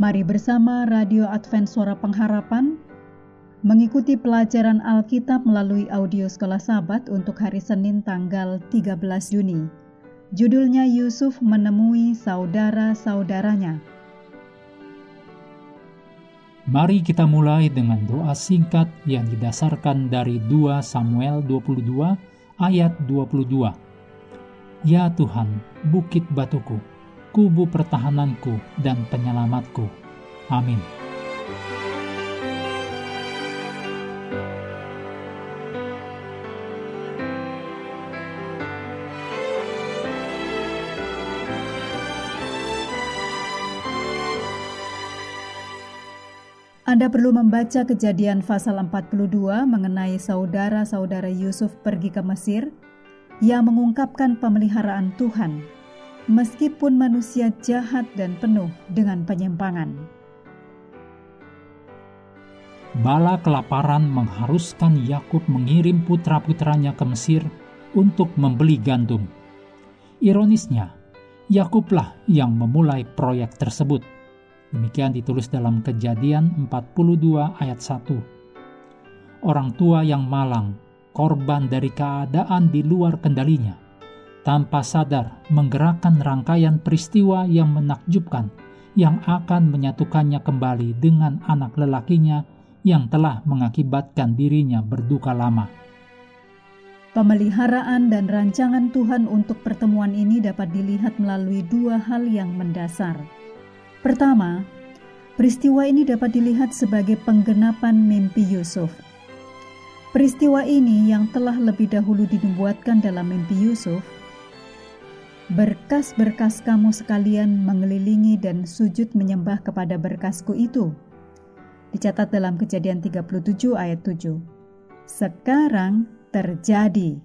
Mari bersama Radio Advent Suara Pengharapan mengikuti pelajaran Alkitab melalui audio Sekolah Sabat untuk hari Senin tanggal 13 Juni. Judulnya Yusuf menemui saudara-saudaranya. Mari kita mulai dengan doa singkat yang didasarkan dari 2 Samuel 22 ayat 22. Ya Tuhan, bukit batuku, kubu pertahananku dan penyelamatku. Amin. Anda perlu membaca kejadian pasal 42 mengenai saudara-saudara Yusuf pergi ke Mesir yang mengungkapkan pemeliharaan Tuhan meskipun manusia jahat dan penuh dengan penyimpangan. Bala kelaparan mengharuskan Yakub mengirim putra-putranya ke Mesir untuk membeli gandum. Ironisnya, Yakublah yang memulai proyek tersebut. Demikian ditulis dalam Kejadian 42 ayat 1. Orang tua yang malang, korban dari keadaan di luar kendalinya, tanpa sadar menggerakkan rangkaian peristiwa yang menakjubkan yang akan menyatukannya kembali dengan anak lelakinya yang telah mengakibatkan dirinya berduka lama. Pemeliharaan dan rancangan Tuhan untuk pertemuan ini dapat dilihat melalui dua hal yang mendasar. Pertama, peristiwa ini dapat dilihat sebagai penggenapan mimpi Yusuf. Peristiwa ini yang telah lebih dahulu dinubuatkan dalam mimpi Yusuf Berkas-berkas kamu sekalian mengelilingi dan sujud menyembah kepada berkasku itu. Dicatat dalam kejadian 37 ayat 7. Sekarang terjadi.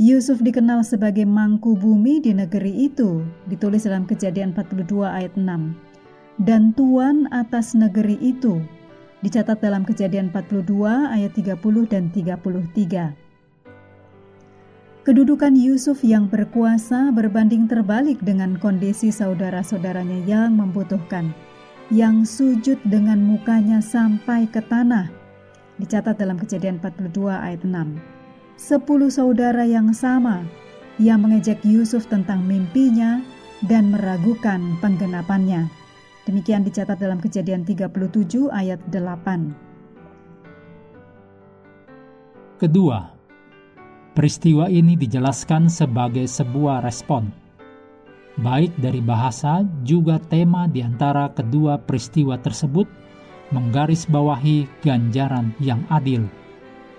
Yusuf dikenal sebagai mangku bumi di negeri itu, ditulis dalam kejadian 42 ayat 6. Dan tuan atas negeri itu, dicatat dalam kejadian 42 ayat 30 dan 33. Kedudukan Yusuf yang berkuasa berbanding terbalik dengan kondisi saudara-saudaranya yang membutuhkan, yang sujud dengan mukanya sampai ke tanah. Dicatat dalam kejadian 42 ayat 6. Sepuluh saudara yang sama yang mengejek Yusuf tentang mimpinya dan meragukan penggenapannya. Demikian dicatat dalam kejadian 37 ayat 8. Kedua, Peristiwa ini dijelaskan sebagai sebuah respon, baik dari bahasa juga tema di antara kedua peristiwa tersebut menggarisbawahi ganjaran yang adil.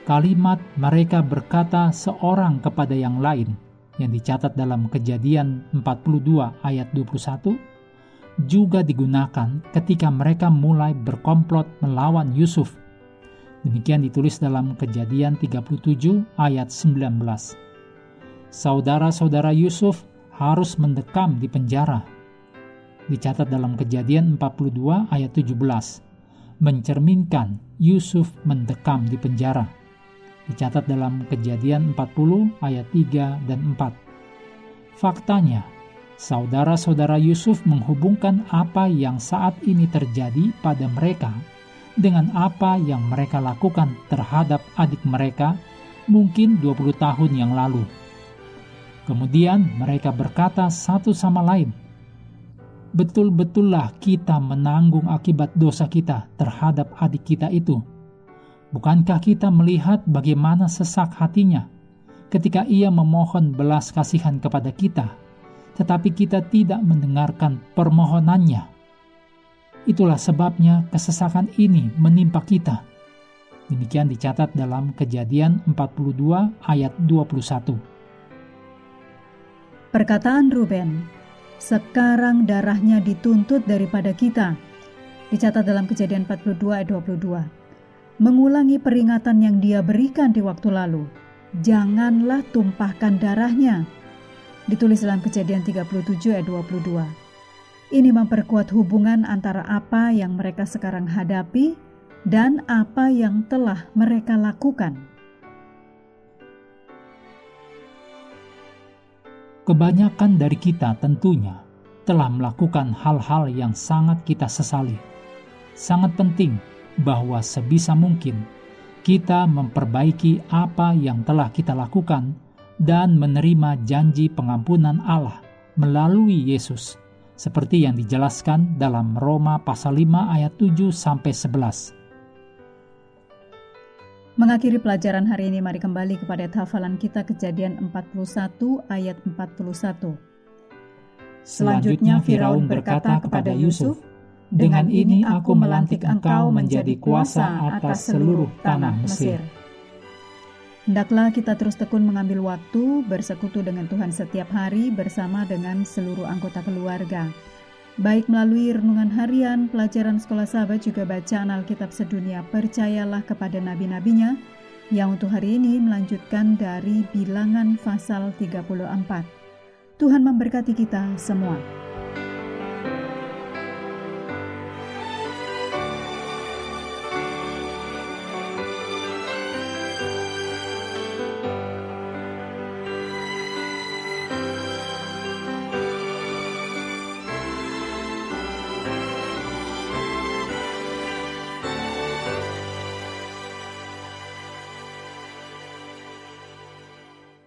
Kalimat mereka berkata seorang kepada yang lain yang dicatat dalam kejadian 42 ayat 21 juga digunakan ketika mereka mulai berkomplot melawan Yusuf Demikian ditulis dalam Kejadian 37 ayat 19. Saudara-saudara Yusuf harus mendekam di penjara. Dicatat dalam Kejadian 42 ayat 17. Mencerminkan Yusuf mendekam di penjara. Dicatat dalam Kejadian 40 ayat 3 dan 4. Faktanya, saudara-saudara Yusuf menghubungkan apa yang saat ini terjadi pada mereka dengan apa yang mereka lakukan terhadap adik mereka mungkin 20 tahun yang lalu. Kemudian mereka berkata satu sama lain, Betul-betullah kita menanggung akibat dosa kita terhadap adik kita itu. Bukankah kita melihat bagaimana sesak hatinya ketika ia memohon belas kasihan kepada kita, tetapi kita tidak mendengarkan permohonannya? Itulah sebabnya kesesakan ini menimpa kita. Demikian dicatat dalam Kejadian 42 ayat 21. Perkataan Ruben, sekarang darahnya dituntut daripada kita. Dicatat dalam Kejadian 42 ayat 22. Mengulangi peringatan yang dia berikan di waktu lalu. Janganlah tumpahkan darahnya. Ditulis dalam Kejadian 37 ayat 22. Ini memperkuat hubungan antara apa yang mereka sekarang hadapi dan apa yang telah mereka lakukan. Kebanyakan dari kita tentunya telah melakukan hal-hal yang sangat kita sesali. Sangat penting bahwa sebisa mungkin kita memperbaiki apa yang telah kita lakukan dan menerima janji pengampunan Allah melalui Yesus seperti yang dijelaskan dalam Roma pasal 5 ayat 7 sampai 11. Mengakhiri pelajaran hari ini mari kembali kepada hafalan kita Kejadian 41 ayat 41. Selanjutnya Firaun berkata kepada Yusuf, dengan ini aku melantik engkau menjadi kuasa atas seluruh tanah Mesir. Hendaklah kita terus tekun mengambil waktu bersekutu dengan Tuhan setiap hari bersama dengan seluruh anggota keluarga. Baik melalui renungan harian, pelajaran sekolah sahabat juga bacaan Alkitab sedunia, percayalah kepada nabi-nabinya yang untuk hari ini melanjutkan dari bilangan pasal 34. Tuhan memberkati kita semua.